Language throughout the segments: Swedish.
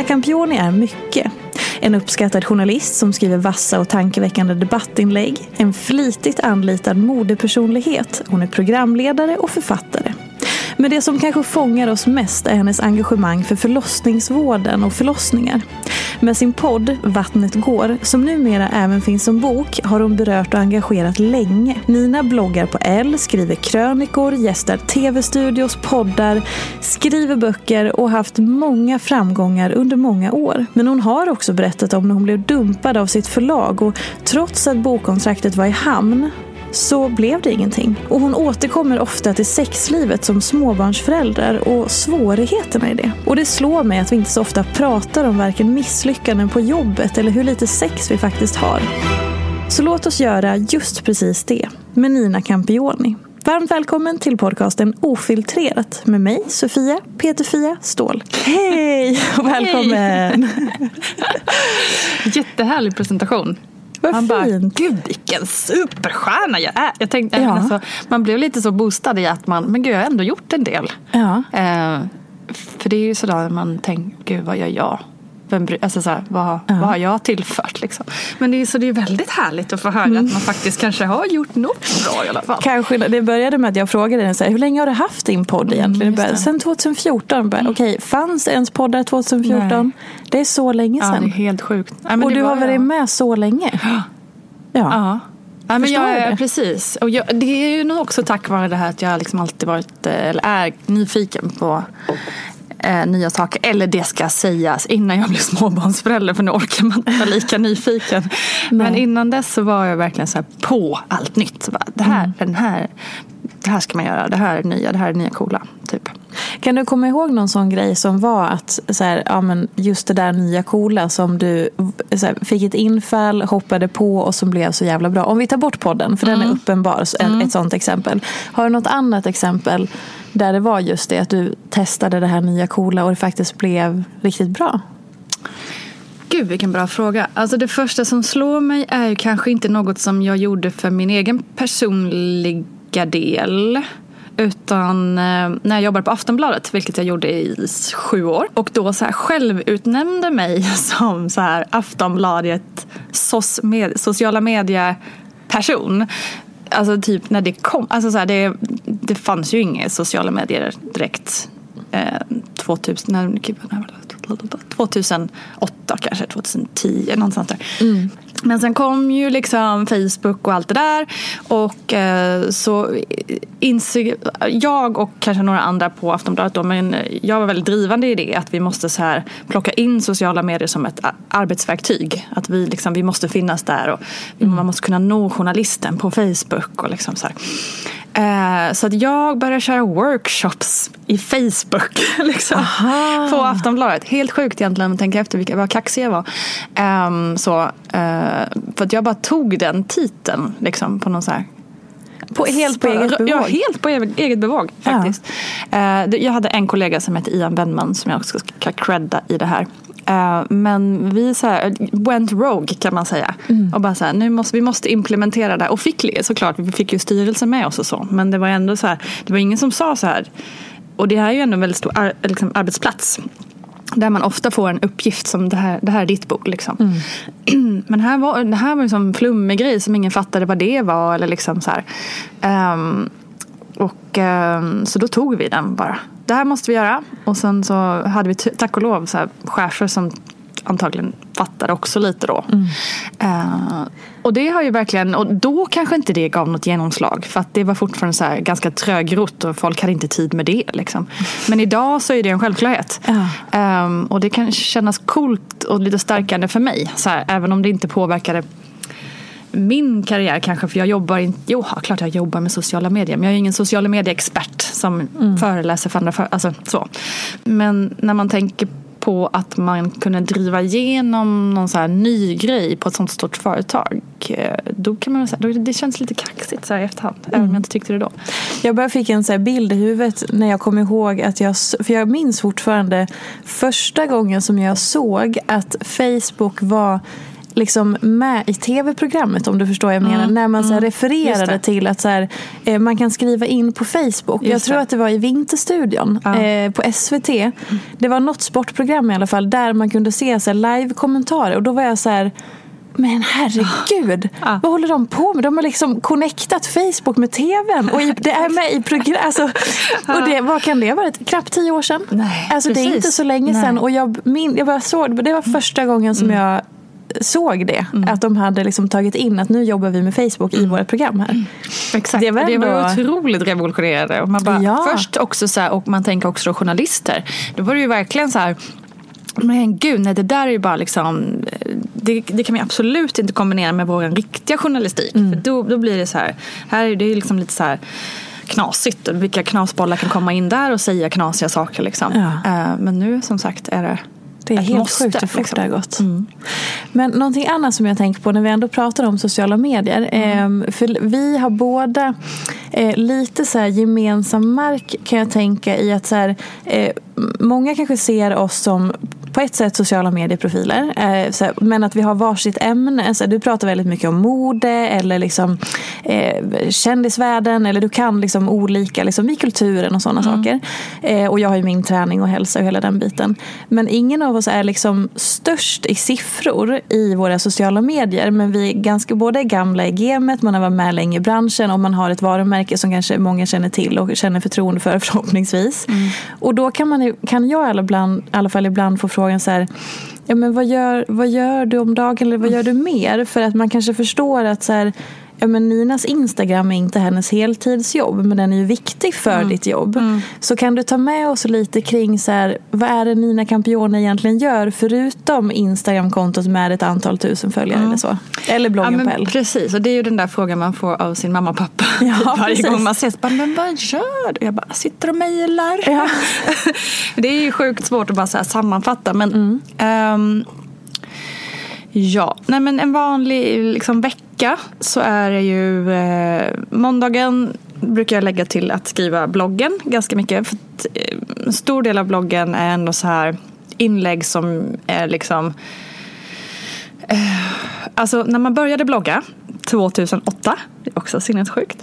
Nina Campioni är mycket. En uppskattad journalist som skriver vassa och tankeväckande debattinlägg. En flitigt anlitad modepersonlighet. Hon är programledare och författare. Men det som kanske fångar oss mest är hennes engagemang för förlossningsvården och förlossningar. Med sin podd Vattnet går, som numera även finns som bok, har hon berört och engagerat länge. Nina bloggar på L, skriver krönikor, gästar tv-studios, poddar, skriver böcker och haft många framgångar under många år. Men hon har också berättat om när hon blev dumpad av sitt förlag och trots att bokkontraktet var i hamn så blev det ingenting. Och hon återkommer ofta till sexlivet som småbarnsförälder och svårigheterna i det. Och det slår mig att vi inte så ofta pratar om varken misslyckanden på jobbet eller hur lite sex vi faktiskt har. Så låt oss göra just precis det med Nina Campioni. Varmt välkommen till podcasten Ofiltrerat med mig, Sofia Peterfia Ståhl. Hej och välkommen! Jättehärlig presentation. Vad man bara, gud vilken superstjärna jag är. Jag tänkte, Ja. alltså, man blev lite så boostad i att man, men gud jag har ändå gjort en del. Ja. Eh, för det är ju sådär man tänker, gud vad gör jag? Vem, alltså så här, vad, vad har jag tillfört liksom? Men det är, så det är väldigt härligt att få höra Mm. att man faktiskt kanske har gjort något bra i alla fall. Kanske, det började med att jag frågade den så här, hur länge har du haft din podd egentligen? Mm, just Mm, sen 2014. Bara, Okej, fanns ens poddar 2014? Det är så länge Ja, det är sedan. helt sjukt. Nej, och du har jag. varit med så länge. Ja. Ja. Ja, men jag är, det. precis. Och jag, det är ju nog också tack vare det här att jag liksom alltid varit, eh, eller är nyfiken på eh, nya saker. Eller det ska sägas innan jag blev småbarnsförälder för nu orkar man inte vara lika nyfiken. Men innan dess så var jag verkligen så på allt nytt. Så bara, det, här, Mm. den här, det här ska man göra, det här är nya, det här är nya coola. Typ. Kan du komma ihåg någon sån grej som var att så här, ja, men just det där nya coola som du här, fick ett infall, hoppade på och som blev så jävla bra. Om vi tar bort podden, för den är uppenbar, så en- ett sånt exempel. Har du något annat exempel där det var just det att du testade det här nya coola och det faktiskt blev riktigt bra? Gud vilken bra fråga. Alltså det första som slår mig är ju kanske inte något som jag gjorde för min egen personliga del. Utan eh, när jag jobbade på Aftonbladet, vilket jag gjorde i sju år. Och då så här självutnämnde mig som så här Aftonbladet sos med, sociala medieperson. Alltså typ när det kom. Alltså så här, det, det fanns ju inga sociala medier direkt. Eh, 2000, när, 2008 kanske, 2010 någonstans där. Mm. Men sen kom ju liksom Facebook och allt det där och eh, så insåg jag och kanske några andra på Aftonbladet då, men jag var väldigt drivande i det att vi måste så här plocka in sociala medier som ett arbetsverktyg. Att vi, liksom, vi måste finnas där och man måste kunna nå journalisten på Facebook och liksom så här. Eh, så att jag började köra workshops i Facebook. Liksom, på Aftonbladet. Helt sjukt egentligen om man tänker efter vilka, vad kaxig jag var. Ehm, så, eh, för att jag bara tog den titeln liksom, på någon så här På, helt på eget bevåg? Ja, helt på eget bevåg faktiskt. Eh, det- Jag hade en kollega som hette Ian Wennman som jag också ska credda i det här. Eh, Men vi så här, went rogue kan man säga. Mm. Och bara så här, nu måste, vi måste implementera det här. Och fick såklart, vi fick ju styrelsen med oss och så. Men det var ändå så här, det var ingen som sa så här. Och det här är ju ändå en väldigt stor ar- liksom, arbetsplats. Där man ofta får en uppgift som det här, det här är ditt bord. Liksom. Mm. Men här var, det här var en sån flummig grej som ingen fattade vad det var. Eller liksom så här. Ehm, och, ehm, så då tog vi den bara. Det här måste vi göra. Och sen så hade vi tack och lov så här, chefer som antagligen fattade också lite då. Eh, och det har ju verkligen, och då kanske inte det gav något genomslag. För att det var fortfarande så här ganska trögrott och folk hade inte tid med det. Liksom. Men idag så är det en självklarhet. Ja. Ehm, och det kan kännas coolt och lite stärkande för mig. Så här, även om det inte påverkade min karriär kanske, för jag jobbar inte, jo klart jag jobbar med sociala medier, men jag är ingen sociala medieexpert som föreläser för andra. För, alltså, så. Men när man tänker på att man kunde driva igenom någon så här ny grej på ett sånt stort företag. eh, Då kan man säga, det känns lite kaxigt så här i efterhand. Även om jag inte tyckte det då. Jag bara fick en så bild i huvudet när jag kom ihåg att jag, för jag minns fortfarande första gången som jag såg att Facebook var liksom med i tv-programmet om du förstår vad jag menar. när man så här Mm. Refererade till att så här, eh, man kan skriva in på Facebook. jag Just tror det. att det var i Vinterstudion Ja. eh, på SVT. Det var något sportprogram i alla fall där man kunde se så här, live-kommentarer och då var jag så här men herregud, Ja. vad håller de på med? De har liksom connectat Facebook med tvn och det är med i program. Alltså, och det, vad kan det ha varit? Knappt tio år sedan? Nej, alltså, det är inte så länge Nej. sedan. Och jag, min, jag bara såg, det var första gången som jag såg det. Att de hade liksom tagit in att nu jobbar vi med Facebook i vårt program här. Exakt, Det var var, det var ändå- otroligt revolutionerande. Och man bara, Ja. Först också så här, och man tänker också journalister. Då var det ju verkligen så här men gud, nej, det där är ju bara liksom det, det kan vi absolut inte kombinera med vår riktiga journalistik. Mm. För då, då blir det så här, här är det ju liksom lite så här knasigt. Vilka knasbollar kan komma in där och säga knasiga saker liksom. Ja. Eh, men nu som sagt är det Det är helt måste, sjukt hur fort liksom. det har gått. Men någonting annat som jag tänker på när vi ändå pratar om sociala medier. Eh, för vi har båda eh, lite så gemensam mark kan jag tänka i att så här, eh, många kanske ser oss som på ett sätt sociala medieprofiler. Eh, så här, men att vi har varsitt ämne. Så här, du pratar väldigt mycket om mode eller liksom, eh, kändisvärlden. Eller du kan liksom olika liksom, i kulturen och sådana saker. Eh, och jag har ju min träning och hälsa och hela den biten. Men ingen av oss är liksom störst i siffror i våra sociala medier. Men vi är ganska båda gamla i gamet. Man har varit med länge i branschen och man har ett varumärke som kanske många känner till och känner förtroende för förhoppningsvis. Och då kan, man, kan jag i alla, bland, i alla fall ibland få frågan så här Ja, men vad, gör, vad gör du om dagen eller vad gör du mer? För att man kanske förstår att så här, ja, men Ninas Instagram är inte hennes heltidsjobb men den är ju viktig för ditt jobb. Så kan du ta med oss lite kring så här, vad är det Nina Campione egentligen gör förutom Instagramkontot med ett antal tusen följare eller så? Eller Ja, bloggen L. precis, och det är ju den där frågan man får av sin mamma och pappa Ja, varje precis. gång man ses. Bara, men vad gör du? Jag bara, sitter och mejlar. Ja. det är ju sjukt svårt att bara så sammanfatta. Men, Mm ja, nej men en vanlig liksom, vecka så är det ju eh, måndagen brukar jag lägga till att skriva bloggen ganska mycket. För att, eh, en stor del av bloggen är ändå så här inlägg som är liksom Alltså när man började blogga 2008, det är också sinnessjukt,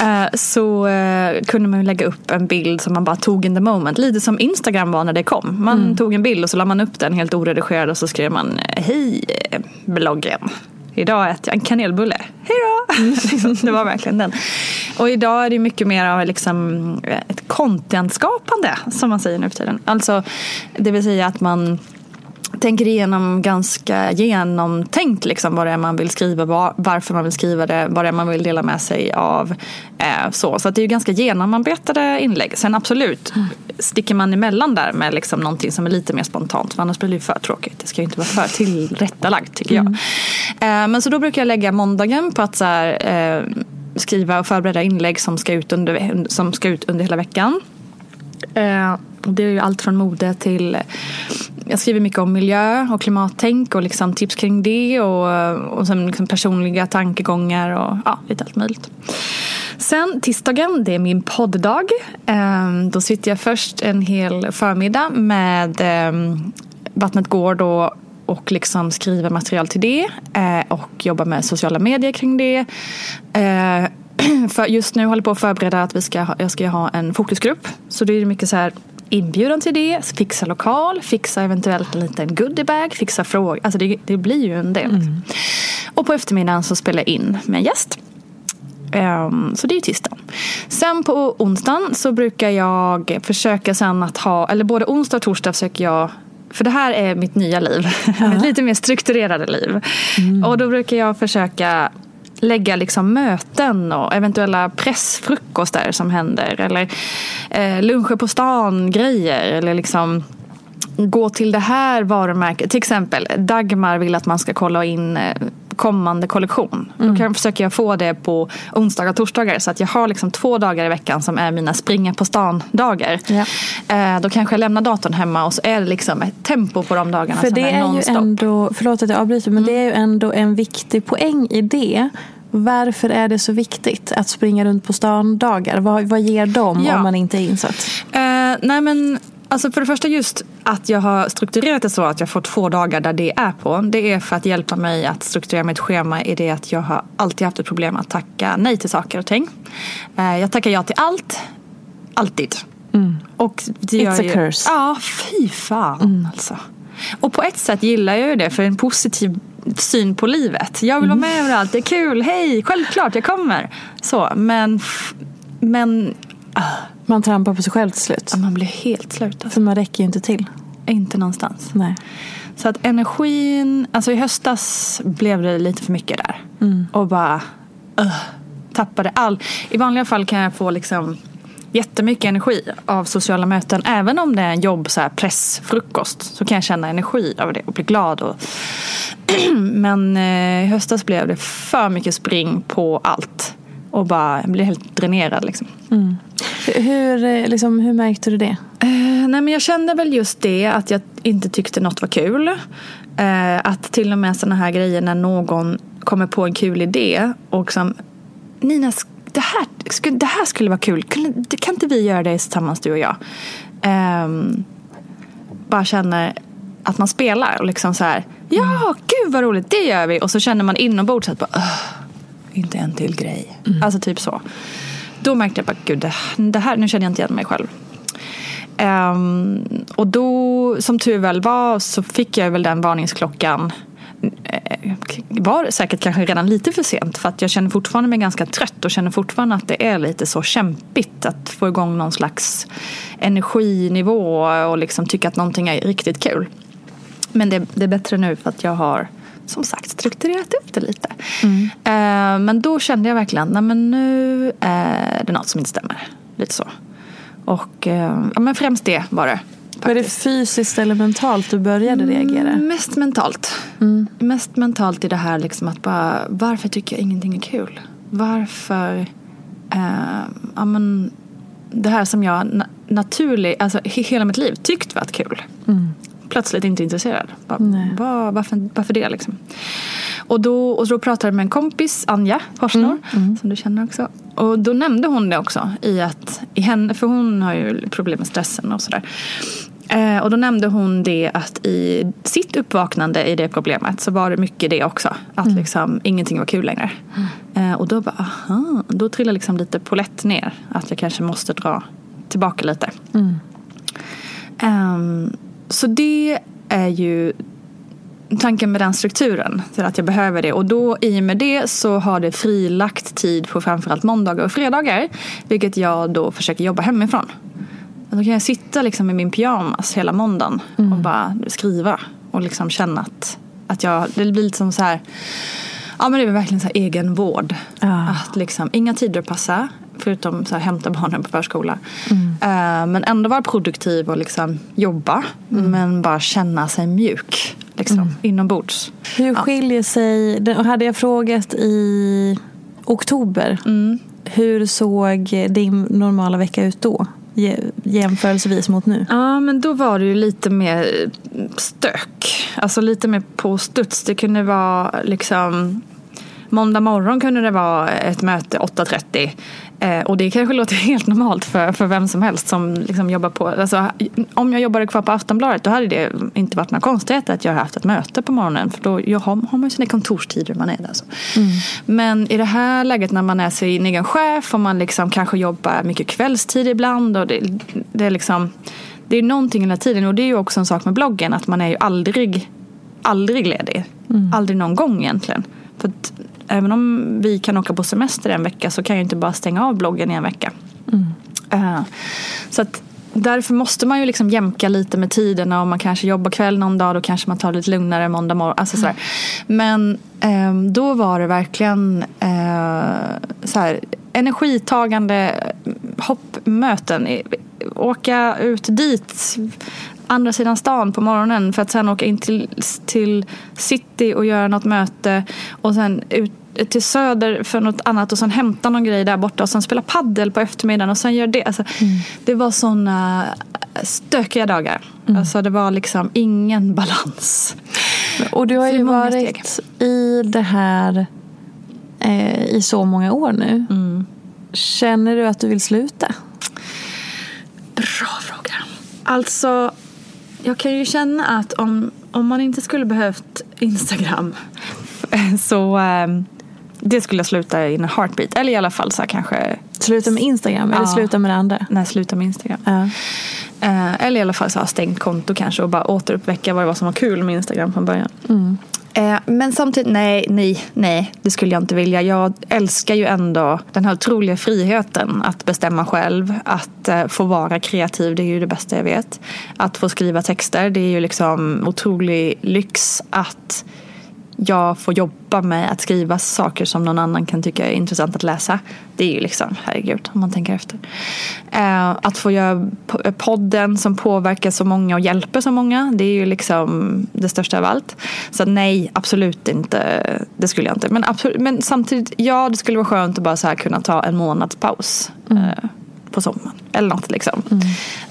eh, så eh, kunde man lägga upp en bild som man bara tog in the moment. Lite som Instagram var när det kom. Man tog en bild och så la man upp den helt oredigerad och så skrev man Hej eh, bloggen. Idag äter jag en kanelbulle. Hej då! Liksom, det var verkligen den. Och idag är det mycket mer av liksom eh, ett contentskapande som man säger nu för tiden. Alltså, det vill säga att man tänker igenom ganska genomtänkt liksom, vad det är man vill skriva, var, varför man vill skriva det, vad det är man vill dela med sig av. Eh, så så det är ganska genomarbetade inlägg. Sen absolut sticker man emellan där med liksom någonting som är lite mer spontant. För annars blir det ju för tråkigt. Det ska ju inte vara för tillrättalagt tycker jag. Eh, men så då brukar jag lägga måndagen på att så här, eh, skriva och förbereda inlägg som ska ut under, som ska ut under hela veckan. Eh, det är ju allt från mode till jag skriver mycket om miljö och klimattänk och liksom tips kring det och, och sen liksom personliga tankegångar och ja, lite allt möjligt. Sen tisdagen, det är min podddag. Ehm, då sitter jag först en hel förmiddag med ehm, Vattnet går då och liksom skriver material till det eh, och jobbar med sociala medier kring det. Eh, för just nu håller jag på att förbereda att vi ska jag ska ha en fokusgrupp. Så det är mycket så här inbjudan till det, fixa lokal, fixa eventuellt en liten goodiebag, fixa frågor. Alltså det, det blir ju en del. Mm. Och på eftermiddagen så spelar jag in med en gäst. Um, så det är tisdagen. Sen på onsdagen så brukar jag försöka sen att ha, eller både onsdag och torsdag försöker jag för det här är mitt nya liv. Ja. Mitt lite mer strukturerade liv. Mm. Och då brukar jag försöka lägga liksom möten och eventuella pressfrukostar som händer. Eller eh, luncher på stan grejer. Eller liksom gå till det här varumärket. Till exempel Dagmar vill att man ska kolla in eh, kommande kollektion. Mm. Då kan, försöker jag få det på onsdagar och torsdagar. Så att jag har liksom två dagar i veckan som är mina springa på stan-dagar. Ja. Eh, då kanske jag lämnar datorn hemma och så är det liksom ett tempo på de dagarna För som det är, är ju ändå, Förlåt att jag avbryter men mm. det är ju ändå en viktig poäng i det. Varför är det så viktigt att springa runt på stan-dagar? Vad, vad ger de ja. om man inte är insatt? Uh, nej men Alltså för det första just att jag har strukturerat det så att jag får två dagar där det är på. Det är för att hjälpa mig att strukturera mitt schema i det att jag har alltid haft ett problem att tacka nej till saker och ting. Uh, jag tackar ja till allt, alltid. Mm. Och det It's a ju, curse. Ja, fy fan mm. alltså. Och på ett sätt gillar jag ju det för en positiv syn på livet. Jag vill vara med mm. överallt, det är kul, hej, självklart jag kommer. Så, men, men uh. Man trampar på sig själv till slut. Ja, man blir helt slut. Alltså. För man räcker ju inte till. Inte någonstans. Nej. Så att energin, alltså i höstas blev det lite för mycket där. Mm. Och bara uh, tappade all. I vanliga fall kan jag få liksom jättemycket energi av sociala möten. Även om det är en jobb, så här, pressfrukost, så kan jag känna energi av det och bli glad. Och Men eh, i höstas blev det för mycket spring på allt. Och bara, blev helt dränerad liksom. Mm. Hur, eh, liksom, hur märkte du det? Eh, nej men jag kände väl just det att jag inte tyckte något var kul. Eh, att till och med sådana här grejer när någon kommer på en kul idé och som Nina, det här, det här skulle vara kul. Kan inte vi göra det tillsammans du och jag? Eh, bara känner att man spelar och liksom så här Ja, gud vad roligt, det gör vi. Och så känner man inombords att bara, inte en till grej. Mm. Alltså typ så. Då märkte jag bara, gud det, här, nu känner jag inte igen mig själv. Um, och då, som tur väl var, så fick jag väl den varningsklockan var säkert kanske redan lite för sent för att jag känner fortfarande mig ganska trött och känner fortfarande att det är lite så kämpigt att få igång någon slags energinivå och liksom tycka att någonting är riktigt kul. Men det, det, är bättre nu för att jag har som sagt strukturerat upp det lite. Mm. Uh, men då kände jag verkligen att nu är det något som inte stämmer. Lite så. Och uh, ja, men främst det var det. Var det fysiskt eller mentalt du började reagera? Mm, mest mentalt. Mm. Mest mentalt i det här liksom att bara varför tycker jag ingenting är kul? Varför uh, ja, men, det här som jag na naturligt, alltså hela mitt liv tyckt varit kul. Mm plötsligt inte intresserad. Bara, var, varför, varför det liksom? Och då, och då pratade jag med en kompis, Anja Forsnor, mm. mm. som du känner också. Och då nämnde hon det också i att, i henne, för hon har ju problem med stressen och sådär. Eh, och då nämnde hon det att i sitt uppvaknande i det problemet så var det mycket det också. Att mm. liksom ingenting var kul längre. Mm. Eh, och då bara, aha, då trillade liksom lite polett ner. Att jag kanske måste dra tillbaka lite. Um, så det är ju tanken med den strukturen. Till att jag behöver det. Och då i och med det så har det frilagt tid på framförallt måndagar och fredagar. Vilket jag då försöker jobba hemifrån. Då kan jag sitta liksom i min pyjamas hela måndagen mm. och bara skriva. Och liksom känna att, att jag, det blir lite som så här Ja men det är verkligen så här egenvård. Ah. Att liksom, inga tider att passa. Förutom så här, hämta barnen på förskola. Mm. Uh, men ändå vara produktiv och liksom jobba. Mm. Men bara känna sig mjuk. Liksom, mm. Inombords. Hur skiljer sig, och hade jag frågat i oktober. Mm. Hur såg din normala vecka ut då? Jämförelsevis mot nu. Ja, men då var det ju lite mer stök. Alltså lite mer på studs. Det kunde vara liksom Måndag morgon kunde det vara ett möte 8.30. Eh, och det kanske låter helt normalt för, för vem som helst som liksom jobbar på. Alltså, om jag jobbade kvar på Aftonbladet då hade det inte varit några konstigheter att jag haft ett möte på morgonen. För då jag har, har man ju sina kontorstider man är där. Så. Men i det här läget när man är sin egen chef och man liksom kanske jobbar mycket kvällstid ibland. Och det, det är liksom det är någonting hela tiden och det är ju också en sak med bloggen att man är ju aldrig, aldrig ledig. Aldrig någon gång egentligen. För att även om vi kan åka på semester en vecka så kan jag inte bara stänga av bloggen i en vecka. Eh, så att därför måste man ju liksom jämka lite med tiderna. Om man kanske jobbar kväll någon dag då kanske man tar det lite lugnare måndag morgon. Alltså sådär. Men ehm, då var det verkligen eh, så här, energitagande hoppmöten. Åka ut dit andra sidan stan på morgonen för att sen åka in till, till city och göra något möte och sen ut till söder för något annat och sen hämta någon grej där borta och sen spela paddel på eftermiddagen och sen göra det. Alltså, Det var såna stökiga dagar. Alltså det var liksom ingen balans. Och du har ju varit i det här eh, i så många år nu. Mm. Känner du att du vill sluta? Bra fråga. Alltså, jag kan ju känna att om, om man inte skulle behövt Instagram så eh, det skulle jag sluta in a heartbeat. Eller i alla fall så här kanske Sluta med Instagram eller Ja. sluta med det andra? när jag slutar med Instagram. Ja. Eh, eller i alla fall så ha stängt konto kanske och bara återuppväcka vad det var som var kul med Instagram från början. Eh, men samtidigt, nej, nej, nej, det skulle jag inte vilja. Jag älskar ju ändå den här otroliga friheten att bestämma själv, att eh, få vara kreativ, det är ju det bästa jag vet. Att få skriva texter, det är ju liksom otrolig lyx att jag får jobba med att skriva saker som någon annan kan tycka är intressant att läsa. Det är ju liksom, herregud, om man tänker efter. Eh, att få göra po- podden som påverkar så många och hjälper så många. Det är ju liksom det största av allt. Så nej, absolut inte. Det skulle jag inte. Men, absolut, men samtidigt, ja, det skulle vara skönt att bara så här kunna ta en månads paus. Eh, på sommaren. Eller något liksom.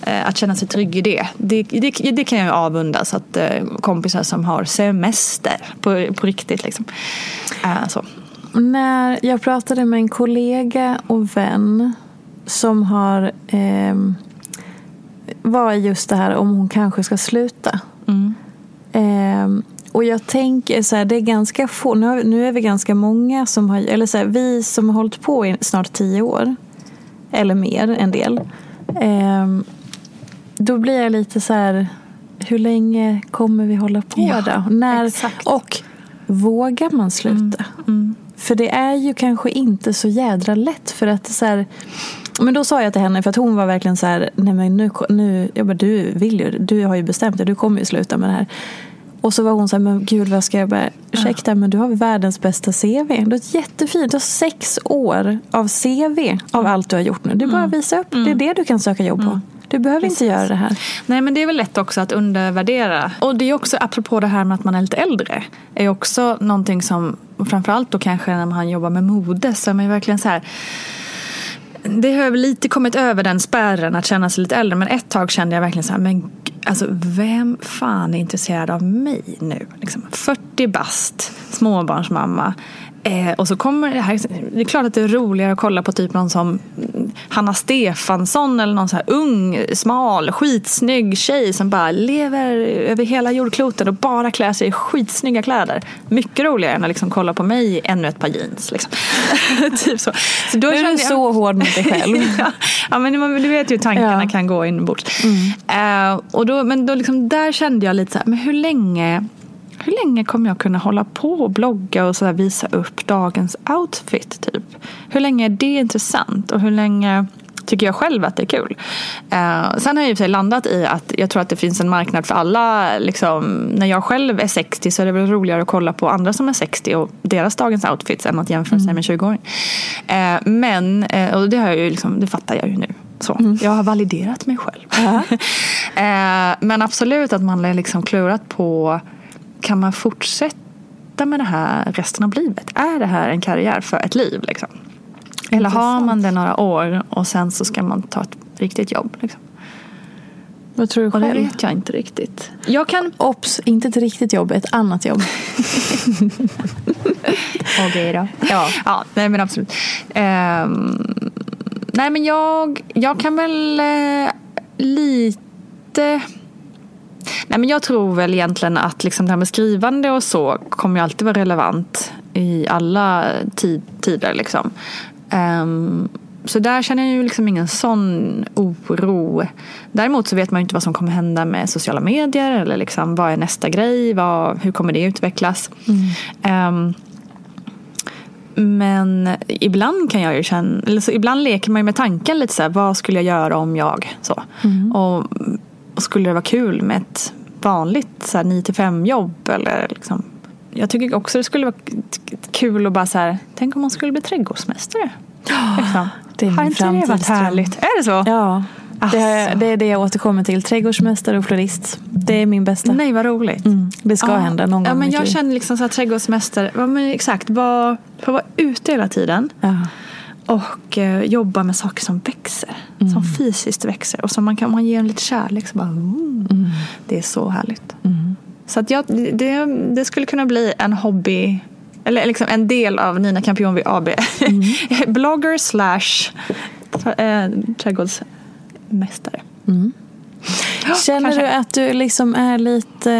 Eh, att känna sig trygg i det. Det, det, det kan jag avundas. Att eh, kompisar som har semester på, på riktigt liksom. Eh, så. När jag pratade med en kollega och vän som har ehm, var just det här om hon kanske ska sluta. Ehm, och jag tänker så här, det är ganska få, nu, nu är vi ganska många som har, eller så här, vi som har hållit på i snart tio år. Eller mer, en del. Ehm, då blir jag lite så här, hur länge kommer vi hålla på Ja, då? När, exakt. och vågar man sluta? För det är ju kanske inte så jädra lätt för att så här, men då sa jag till henne, för att hon var verkligen så här, nej men nu, nu jag bara, du vill ju, du har ju bestämt dig, du kommer ju sluta med det här. Och så var hon så här, men gud vad ska jag bara, ursäkta men du har världens bästa CV. Du har jättefint, du har sex år av CV av allt du har gjort nu. Det är bara att visa upp, det är det du kan söka jobb på. Du behöver inte göra det här. Nej men det är väl lätt också att undervärdera. Och det är också apropå det här med att man är lite äldre. är också någonting som, framförallt då kanske när man jobbar med mode, så är verkligen så här det har väl lite kommit över den spärren att känna sig lite äldre. Men ett tag kände jag verkligen så här, men alltså vem fan är intresserad av mig nu? Liksom 40 bast, småbarnsmamma. Eh, och så kommer det här, det är klart att det är roligare att kolla på typ någon som Hanna Stefansson eller någon så här ung, smal, skitsnygg tjej som bara lever över hela jordklotet och bara klär sig i skitsnygga kläder. Mycket roligare än att liksom kolla på mig i ännu ett par jeans. Liksom. typ så. så då är du jag- så hård mot dig själv. ja, ja, men du vet ju hur tankarna Ja. kan gå inombords. Eh, och då, men då liksom, där kände jag lite så här, men hur länge, hur länge kommer jag kunna hålla på och blogga och så här visa upp dagens outfit? Typ? Hur länge är det intressant? Och hur länge tycker jag själv att det är kul? Eh, sen har jag sig landat i att jag tror att det finns en marknad för alla. Liksom, när jag själv är 60 så är det väl roligare att kolla på andra som är 60 och deras dagens outfits än att jämföra sig med 20-åring. Eh, men, eh, och det, har jag ju liksom, det fattar jag ju nu. Så. Jag har validerat mig själv. eh, men absolut att man har liksom klurat på kan man fortsätta med det här resten av livet? Är det här en karriär för ett liv? Liksom? Eller har man det några år och sen så ska man ta ett riktigt jobb? Liksom? Vad tror du Och det själv? vet jag inte riktigt. Jag kan... Ops, inte ett riktigt jobb, ett annat jobb. Okej då. Ja. ja, nej men absolut. Ehm, nej men jag, jag kan väl eh, lite... Nej men jag tror väl egentligen att liksom det här med skrivande och så kommer ju alltid vara relevant i alla tid, tider. Liksom. Ehm, så där känner jag ju liksom ingen sån oro. Däremot så vet man ju inte vad som kommer hända med sociala medier eller liksom vad är nästa grej, vad, hur kommer det utvecklas. Ehm, men ibland kan jag ju känna, eller så ibland leker man ju med tanken lite så här, vad skulle jag göra om jag så? Och, och skulle det vara kul med ett vanligt så här, 9-5 jobb eller liksom jag tycker också det skulle vara kul att bara så här, tänk om man skulle bli trädgårdsmästare. Liksom. det är min Har inte det varit härligt? Är det så? Ja, det, är- Asså. det är det jag återkommer till. Trädgårdsmästare och florist. Det är min bästa. Nej vad roligt. Mm, det ska Ja. hända någon gång Ja, men jag känner liksom så här trädgårdsmästare, ja, men exakt, bara, få vara ute hela tiden. Ja. Och eh, jobba med saker som växer. Mm. Som fysiskt växer. Och som man kan man ger en lite kärlek. Så bara, mm. Det är så härligt. Mm. Så att jag, det, det skulle kunna bli en hobby. Eller liksom en del av Nina Campion vid AB. Mm. Blogger slash äh, trädgårdsmästare. Känner kanske. du att du liksom är lite,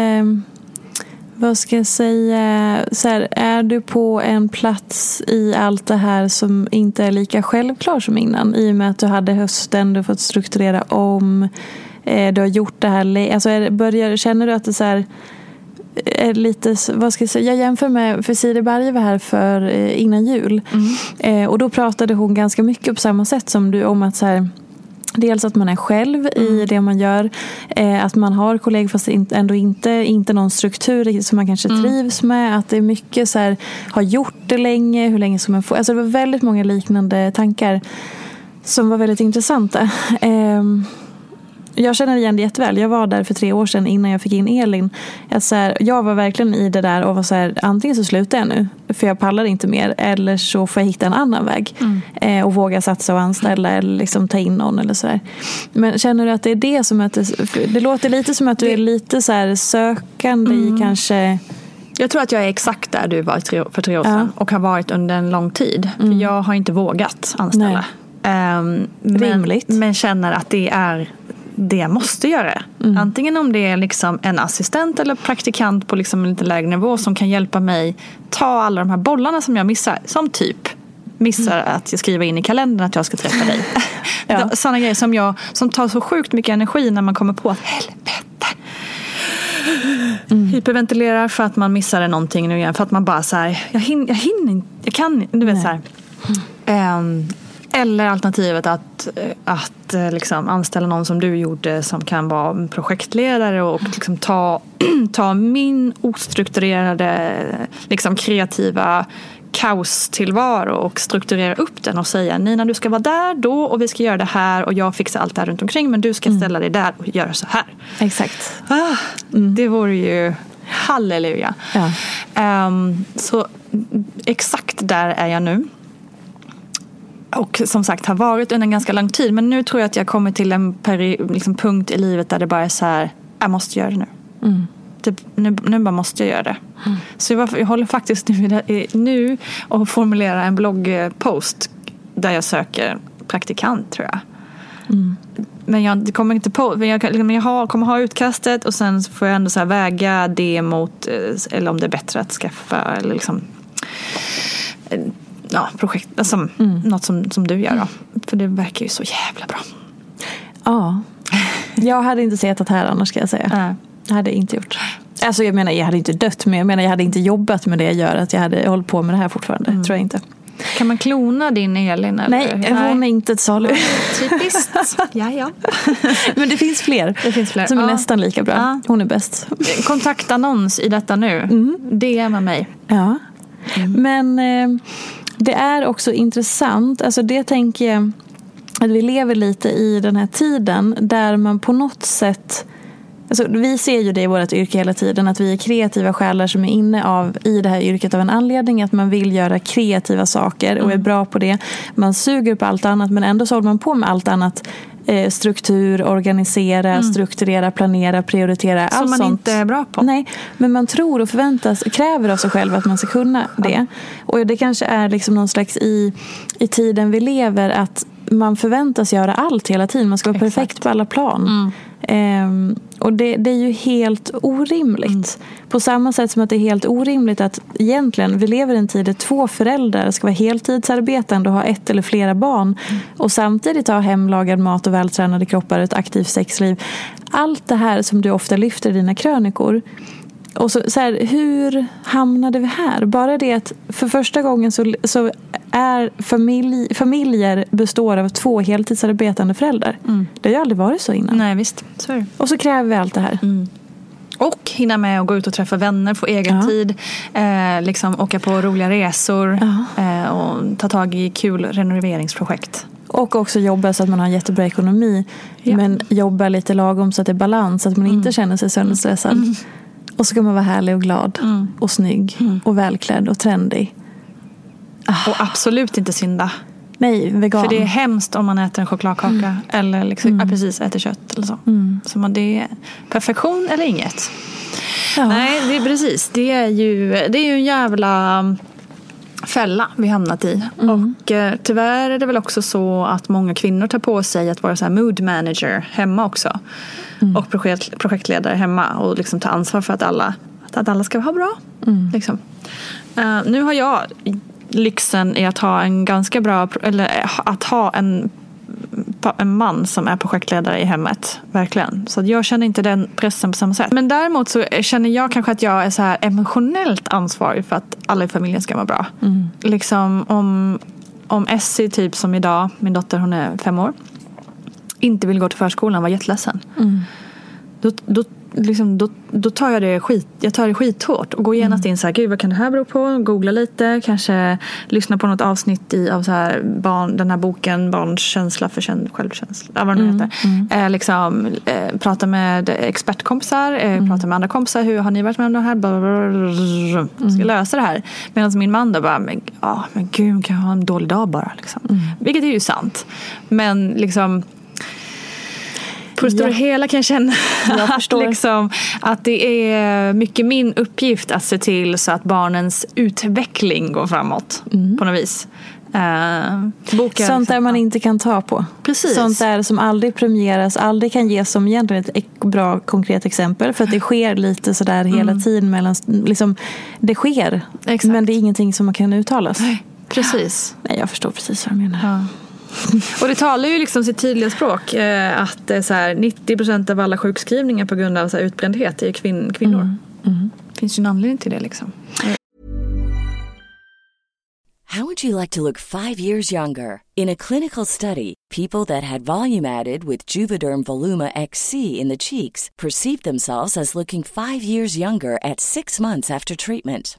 vad ska jag säga, så här, är du på en plats i allt det här som inte är lika självklar som innan? I och med att du hade hösten, du har fått strukturera om, eh, du har gjort det här, alltså är, börjar, känner du att det så här, är lite, vad ska jag säga, jag jämför med, för Siri Berge var här för, eh, innan jul. Eh, och då pratade hon ganska mycket på samma sätt som du om att så här, Dels att man är själv i det man gör. Eh, att man har kollegor fast ändå inte, inte någon struktur som man kanske trivs med. Att det är mycket så här, har gjort det länge, hur länge som man får. Alltså det var väldigt många liknande tankar som var väldigt intressanta. Ehm, jag känner igen det jätteväl. Jag var där för tre år sedan innan jag fick in Elin. Jag, så här, jag var verkligen i det där och var så här, antingen så slutar jag nu för jag pallar inte mer eller så får jag hitta en annan väg. Eh, och våga satsa och anställa eller liksom ta in någon eller sådär. Men känner du att det är det som att det, det låter lite som att du är lite så här sökande i kanske Jag tror att jag är exakt där du var tre, för tre år Ja. sedan. Och har varit under en lång tid. För jag har inte vågat anställa. Ehm, men, Rimligt. men känner att det är det jag måste göra. Antingen om det är liksom en assistent eller praktikant på liksom en lite lägre nivå som kan hjälpa mig ta alla de här bollarna som jag missar. Som typ missar att jag skriver in i kalendern att jag ska träffa dig. Ja. Sådana grejer som, jag, som tar så sjukt mycket energi när man kommer på att helvete. Hyperventilerar för att man missade någonting nu igen. För att man bara så här, jag hinner, jag hinner inte, jag kan du vet så här. Eller alternativet att, att eh, liksom anställa någon som du gjorde som kan vara projektledare och liksom ta, ta min ostrukturerade liksom kreativa kaostillvaro och strukturera upp den och säga Nina du ska vara där då och vi ska göra det här och jag fixar allt det här runt omkring men du ska ställa dig där och göra så här. exakt. Ah, Det vore ju halleluja. Ja. Ehm, så exakt där är jag nu. Och som sagt har varit under en ganska lång tid. Men nu tror jag att jag kommer till en liksom punkt i livet där det bara är så här. Jag måste göra det nu. Typ, nu, nu bara måste jag göra det. Så jag, jag håller faktiskt nu, i- nu och formulerar en bloggpost där jag söker praktikant tror jag. Men jag kommer inte på, men jag, liksom, jag har, kommer ha utkastet och sen får jag ändå så väga det mot, eh, eller om det är bättre att skaffa, eller liksom, ja, projekt, alltså, något som, som du gör då. För det verkar ju så jävla bra. Ja. Jag hade inte suttit här annars ska jag säga. Nej. Jag hade inte gjort. Alltså jag menar jag hade inte dött men jag menar jag hade inte jobbat med det jag gör. Att jag hade hållit på med det här fortfarande. Tror jag inte. Kan man klona din Elin? Eller? Nej, hon är inte ett salu. Typiskt. ja, ja. men det finns fler. Det finns fler. Som är Ja. nästan lika bra. Ja. Hon är bäst. Kontaktannons i detta nu. Mm. DMa mig. Ja. Men eh, det är också intressant. Alltså det tänker jag att vi lever lite i den här tiden där man på något sätt Alltså, vi ser ju det i vårt yrke hela tiden, att vi är kreativa själar som är inne av, i det här yrket av en anledning, att man vill göra kreativa saker och är bra på det. Man suger på allt annat, men ändå så håller man på med allt annat. Eh, struktur, organisera, strukturera, planera, prioritera. Som allt man sånt. inte är bra på. Nej, men man tror och förväntas, kräver av sig själv att man ska kunna det. Och det kanske är liksom någon slags i, i tiden vi lever att man förväntas göra allt hela tiden. Man ska vara Exakt. perfekt på alla plan. Ehm, och det, det är ju helt orimligt. På samma sätt som att det är helt orimligt att egentligen, vi lever i en tid där två föräldrar ska vara heltidsarbetande och ha ett eller flera barn. Och samtidigt ha hemlagad mat och vältränade kroppar och ett aktivt sexliv. Allt det här som du ofta lyfter i dina krönikor. Och så, så här, hur hamnade vi här? Bara det att för första gången så, så är familj, familjer består av två heltidsarbetande föräldrar. Det har ju aldrig varit så innan. Nej visst, så. Och så kräver vi allt det här. Och hinna med att gå ut och träffa vänner, få egen Ja. tid, eh, liksom åka på roliga resor eh, och ta tag i kul renoveringsprojekt. Och också jobba så att man har jättebra ekonomi. Ja. Men jobba lite lagom så att det är balans. Så att man inte känner sig sönderstressad. Och så ska man vara härlig och glad. Och snygg. Och välklädd och trendig. Och absolut inte synda. Nej, vegan. För det är hemskt om man äter en chokladkaka eller liksom, ja, precis, äter kött eller så. Så man, det är perfektion eller inget. ja. Nej, det är precis. Det är ju, det är ju en jävla fälla vi hamnat i. Och eh, tyvärr är det väl också så att många kvinnor tar på sig att vara så här mood manager hemma också. Och projekt, projektledare hemma och liksom ta ansvar för att alla, att alla ska ha bra. Liksom. Eh, nu har jag lyxen i att ha en ganska bra, eller eh, att ha en en man som är projektledare i hemmet. Verkligen. Så jag känner inte den pressen på samma sätt. Men däremot så känner jag kanske att jag är så här emotionellt ansvarig för att alla i familjen ska må bra. Liksom om, om Essie, typ som idag, min dotter hon är fem år, inte vill gå till förskolan var jätteledsen. Då, då, liksom, då, då tar jag det, skit, jag tar det skithårt och går genast in så här, gud vad kan det här bero på? Googla lite, kanske lyssna på något avsnitt i, av så här barn, den här boken Barns känsla för känd, självkänsla, vad det nu heter. Eh, liksom, eh, prata med expertkompisar, eh, prata med andra kompisar, hur har ni varit med om det här? Blablabla. Ska lösa det här. Medan min man då bara, men, ja, men gud kan jag ha en dålig dag bara. Liksom. Vilket är ju sant. Men liksom på det stora Ja. hela kan jag känna Jag att, liksom, att det är mycket min uppgift att se till så att barnens utveckling går framåt på något vis. Uh, boken, Sånt där man inte kan ta på. Precis. Sånt där som aldrig premieras, aldrig kan ges som egentligen ett bra konkret exempel. För att det sker lite sådär hela tiden. Mellan, liksom, det sker, Exakt. men det är ingenting som man kan uttalas. Precis. Nej, jag förstår precis vad du menar. Ja. Och det talar ju liksom sitt tydliga språk. Eh, att det är så här, 90% av alla sjukskrivningar på grund av så här utbrändhet är ju kvin- kvinnor. Det finns ju en anledning till det liksom. How would you like to look five years younger? In a clinical study, people that had volume added with Juvederm Voluma XC in the cheeks perceived themselves as looking five years younger at six months after treatment.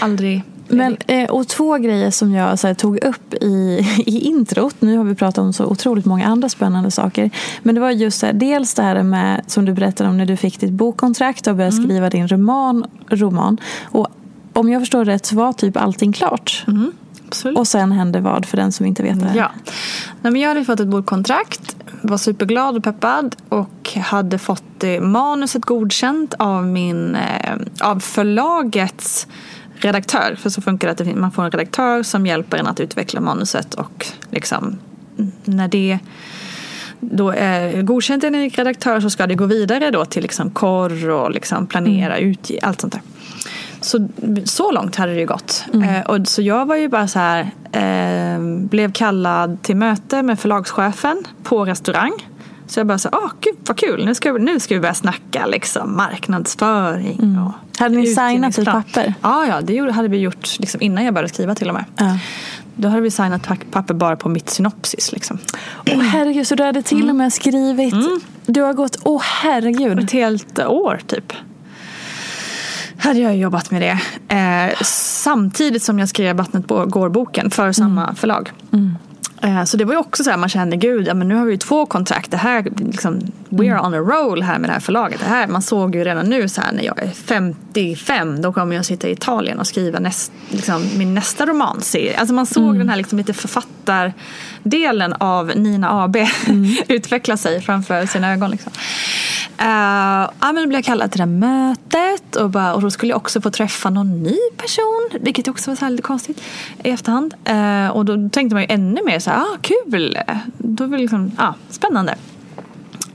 Aldrig. Men, eh, och två grejer som jag här, tog upp i, i introt. Nu har vi pratat om så otroligt många andra spännande saker. Men det var just här, dels det här med, som du berättade om när du fick ditt bokkontrakt och började mm. skriva din roman, roman. Och om jag förstår rätt så var typ allting klart. Mm. Och sen hände vad för den som inte vet det? Ja. Nej, men jag hade fått ett bokkontrakt, var superglad och peppad och hade fått eh, manuset godkänt av, min, eh, av förlagets redaktör. För så funkar det att man får en redaktör som hjälper en att utveckla manuset och liksom när det då är godkänt en redaktör så ska det gå vidare då till liksom korr och liksom planera, mm. utge, allt sånt där. Så, så långt hade det ju gått. Mm. Eh, och, så jag var ju bara så här, eh, blev kallad till möte med förlagschefen på restaurang. Så jag bara så ah gud vad kul, nu ska, nu ska vi börja snacka liksom marknadsföring. Mm. Och hade ni signat ett papper? Ja, ja det hade vi gjort liksom, innan jag började skriva till och med. Ja. Då hade vi signat papper bara på mitt synopsis. Liksom. Åh oh, herregud, så du hade till och med skrivit. Mm. Du har gått, åh oh, herregud. Ett helt år typ hade jag jobbat med det. Eh, samtidigt som jag skrev Vattnet går boken för samma mm. förlag. Mm. Eh, så det var ju också så här, man kände gud, ja, men nu har vi ju två kontrakt. Det här, liksom, we're mm. on a roll här med det här förlaget. Det här, man såg ju redan nu så här, när jag är 55, då kommer jag sitta i Italien och skriva näst, liksom, min nästa romanserie. Alltså man såg mm. den här liksom, lite författardelen av Nina AB mm. utveckla sig framför sina ögon. Liksom. Uh, ja, men då blev jag kallad till det här mötet och, bara, och då skulle jag också få träffa någon ny person. Vilket också var så lite konstigt i efterhand. Uh, och då tänkte man ju ännu mer så här, ah, kul! Då var liksom, ah, spännande.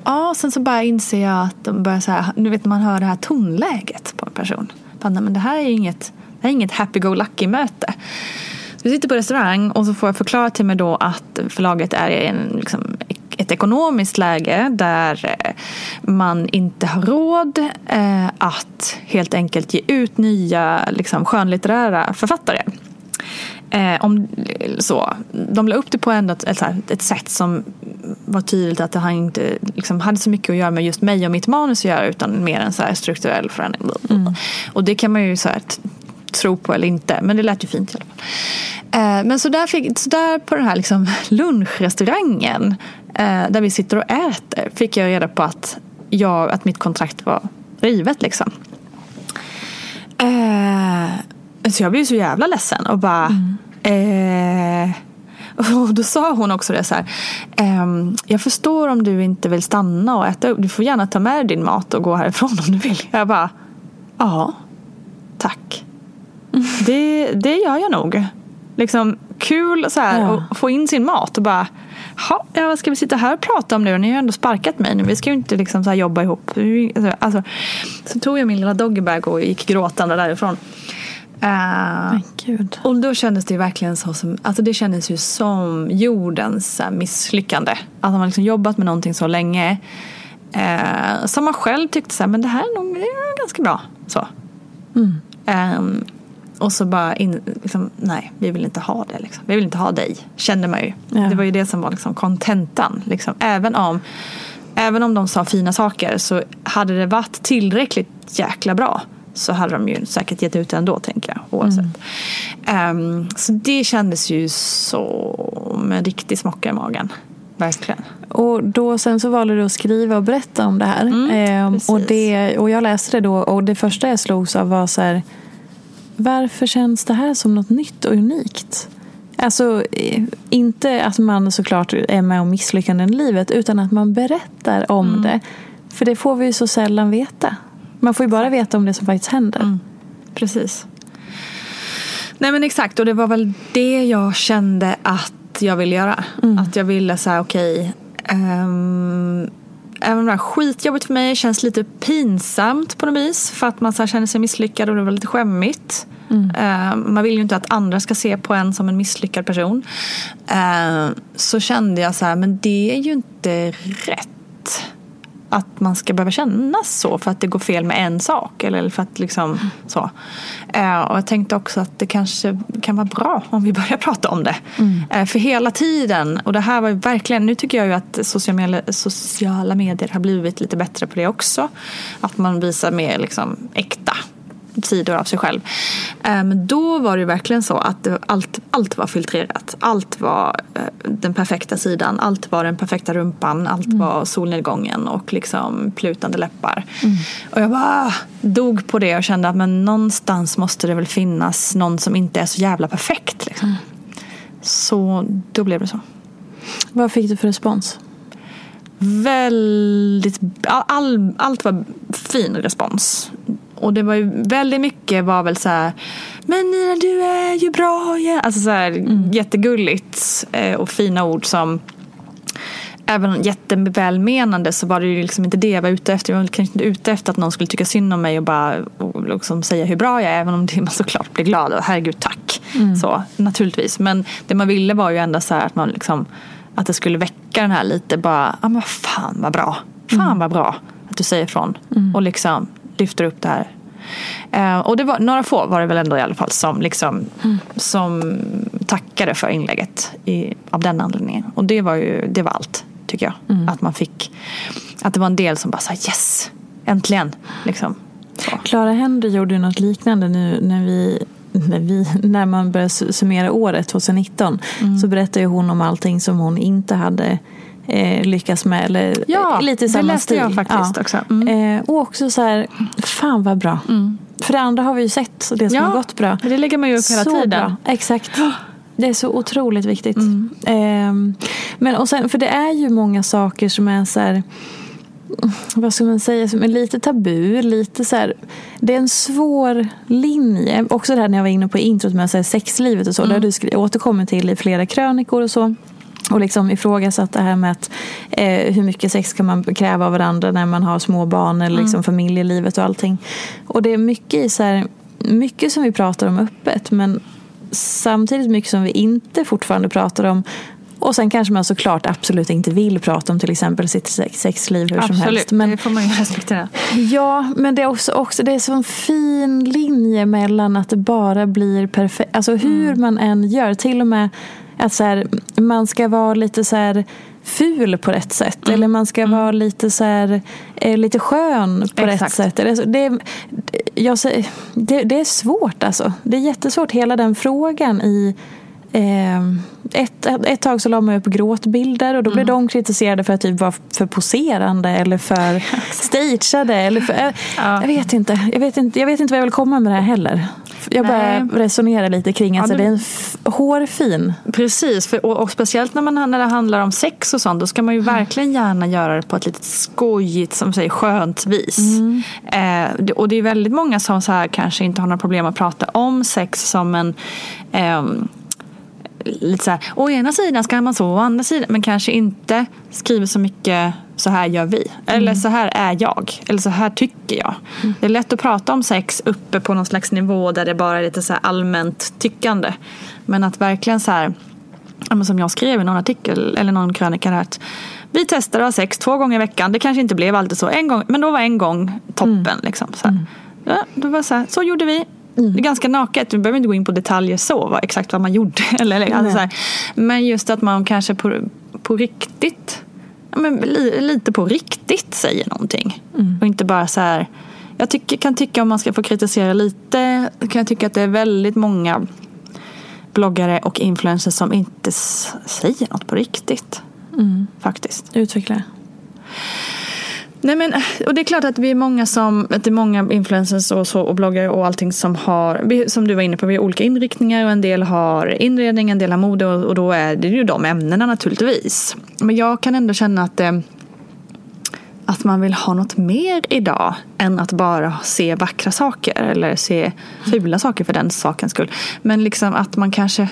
Ja, sen så bara inser jag att de börjar så här, nu vet man hör det här tonläget på en person. Men det här är inget, det här är inget happy-go-lucky möte. Vi sitter på restaurang och så får jag förklara till mig då att förlaget är i en liksom, ett ekonomiskt läge där eh, man inte har råd eh, att helt enkelt ge ut nya liksom, skönlitterära författare. Eh, om, så, de la upp det på ändå ett, ett, ett sätt som var tydligt att det inte liksom, hade så mycket att göra med just mig och mitt manus att göra utan mer en så strukturell förändring. Mm. Och det kan man ju så här, tro på eller inte men det lät ju fint i alla fall. Eh, men så där, fick, så där på den här liksom lunchrestaurangen eh, där vi sitter och äter fick jag reda på att, jag, att mitt kontrakt var rivet. Liksom. Eh, så jag blev så jävla ledsen och bara mm. Eh, och då sa hon också det så här. Ehm, jag förstår om du inte vill stanna och äta upp. Du får gärna ta med din mat och gå härifrån om du vill. Jag bara, ja, tack. Det, det gör jag nog liksom kul så här, ja. att få in sin mat och bara ja, vad ska vi sitta här och prata om nu? Ni har ju ändå sparkat mig nu. Vi ska ju inte liksom så här jobba ihop. Alltså, så tog jag min lilla doggybag och gick gråtande därifrån. Uh, Gud. Och då kändes det verkligen så som, alltså det kändes ju som jordens misslyckande. Att man liksom jobbat med någonting så länge. Uh, som man själv tyckte så här, men det här är nog det är ganska bra. Så. Mm. Um, och så bara, in, liksom, nej, vi vill inte ha det. Liksom. Vi vill inte ha dig, kände man ju. Ja. Det var ju det som var liksom, kontentan. Liksom. Även, om, även om de sa fina saker så hade det varit tillräckligt jäkla bra så hade de ju säkert gett ut det ändå, tänker jag. Oavsett. Mm. Um, så det kändes ju som en riktig smocka i magen. Verkligen. Och då, sen så valde du att skriva och berätta om det här. Mm, ehm, och, det, och jag läste det då och det första jag slogs av var så här varför känns det här som något nytt och unikt? Alltså, eh, inte att man såklart är med om misslyckanden i livet utan att man berättar om Mm. det. För det får vi ju så sällan veta. Man får ju bara veta om det som faktiskt händer. Mm. Precis. Nej men exakt och det var väl det jag kände att jag ville göra. Att jag ville säga okej. ehm, även om det här skitjobbigt för mig känns lite pinsamt på något vis. För att man så känner sig misslyckad och det var lite skämmigt. Ehm, man vill ju inte att andra ska se på en som en misslyckad person. Ehm, så kände jag så här, men det är ju inte rätt att man ska behöva känna så för att det går fel med en sak. Eller för att liksom så. Eh, och jag tänkte också att det kanske kan vara bra om vi börjar prata om det. Eh, för hela tiden, och det här var ju verkligen, nu tycker jag ju att sociala, sociala medier har blivit lite bättre på det också. Att man visar mer liksom äkta sidor av sig själv. Eh, då var det verkligen så att allt, allt var filtrerat. Allt var eh, den perfekta sidan. Allt var den perfekta rumpan. Allt var solnedgången och liksom plutande läppar. Och jag bara dog på det och kände att men någonstans måste det väl finnas någon som inte är så jävla perfekt. Liksom. Så då blev det så. Vad fick du för respons? Väldigt, all, allt var fin respons. Och det var ju väldigt mycket var väl så här Men Nina du är ju bra ja. Alltså så här jättegulligt eh, och fina ord som Även jättevälmenande så var det ju liksom inte det jag var ute efter. Jag var kanske inte ute efter att någon skulle tycka synd om mig och bara och liksom säga hur bra jag är. Även om det, man såklart blir glad och herregud tack. Så, naturligtvis. Men det man ville var ju ändå så här att man liksom att det skulle väcka den här lite bara, ja men fan vad bra. Fan vad bra att du säger ifrån. Och liksom lyfter upp det här. Eh, och det var, några få var det väl ändå i alla fall som, liksom, som tackade för inlägget i, av den anledningen. Och det var ju det var allt tycker jag. Att man fick, att det var en del som bara sa yes, äntligen. Liksom. Så. Clara Henry gjorde ju något liknande nu när vi när, vi, när man började su- summera året 2019 så berättade hon om allting som hon inte hade eh, lyckats med. Eller, Ja, lite i det samma läste stil. jag faktiskt också. Mm. Eh, och också så här, fan vad bra. För det andra har vi ju sett, det som Ja, har gått bra. det lägger man ju upp hela så tiden. Bra. Exakt. Det är så otroligt viktigt. Mm. Ehm, men och sen, för det är ju många saker som är så här vad ska man säga, som är lite tabu, lite så här, det är en svår linje. Också det här när jag var inne på introt med så här sexlivet och så, det har du skri- återkommit till i flera krönikor och så. Och liksom ifrågasatt det här med att eh, hur mycket sex kan man kräva av varandra när man har små barn eller liksom familjelivet och allting. Och det är mycket så här, mycket som vi pratar om öppet men samtidigt mycket som vi inte fortfarande pratar om. Och sen kanske man såklart absolut inte vill prata om till exempel sitt sex- sexliv hur som helst. Absolut, Men, det får man ju respektera. Ja, men det är också, också det är så en fin linje mellan att det bara blir perfekt. Alltså hur Mm. man än gör. Till och med att så här, man ska vara lite så här ful på rätt sätt. Mm. Eller man ska vara lite så här, eh, lite skön på rätt Exakt. sätt. Eller Det, är- jag det, det är svårt alltså. Det är jättesvårt hela den frågan i Eh, ett, ett, tag så la man upp gråtbilder och då Mm. blev de kritiserade för att typ vara för poserande eller för stageade. Eller för, Ja. jag, vet inte, jag, vet inte, jag vet inte vad jag vill komma med det här heller. Jag bara Nej. resonerar lite kring att Ja, så det- är en hårfin. Precis, för, och, och speciellt när, man, när det handlar om sex och sånt då ska man ju verkligen gärna göra det på ett lite skojigt, som säger skönt vis. Eh, det- och det är väldigt många som så här kanske inte har några problem att prata om sex som en ehm, lite så här, å ena sidan ska man så, å andra sidan, men kanske inte skriver så mycket så här gör vi. Eller så här är jag. Eller så här tycker jag. Det är lätt att prata om sex uppe på någon slags nivå där det bara är lite så allmänt tyckande. Men att verkligen så här, som jag skrev i någon artikel eller någon krönika där, att vi testade att ha sex två gånger i veckan. Det kanske inte blev alltid så. En gång, men då var en gång toppen. Liksom, så, här. Ja, då var så, här, så gjorde vi. Det är ganska naket. Vi behöver inte gå in på detaljer så. Vad, exakt vad man gjorde. eller, eller, alltså, så här. Men just att man kanske på, på riktigt men, li, lite på riktigt säger någonting. Och inte bara så här. Jag tycker, kan tycka om man ska få kritisera lite. Kan jag tycka att det är väldigt många bloggare och influencers som inte säger något på riktigt. Faktiskt. Utveckla. Nej men, eh, och det är klart att vi är många som, att det är många influencers och, så, och bloggare och allting som har, som du var inne på, vi har olika inriktningar och en del har inredning, en del har mode och, och då är det ju de ämnena naturligtvis. Men jag kan ändå känna att eh, att man vill ha något mer idag än att bara se vackra saker eller se fula saker för den sakens skull. Men liksom att man kanske,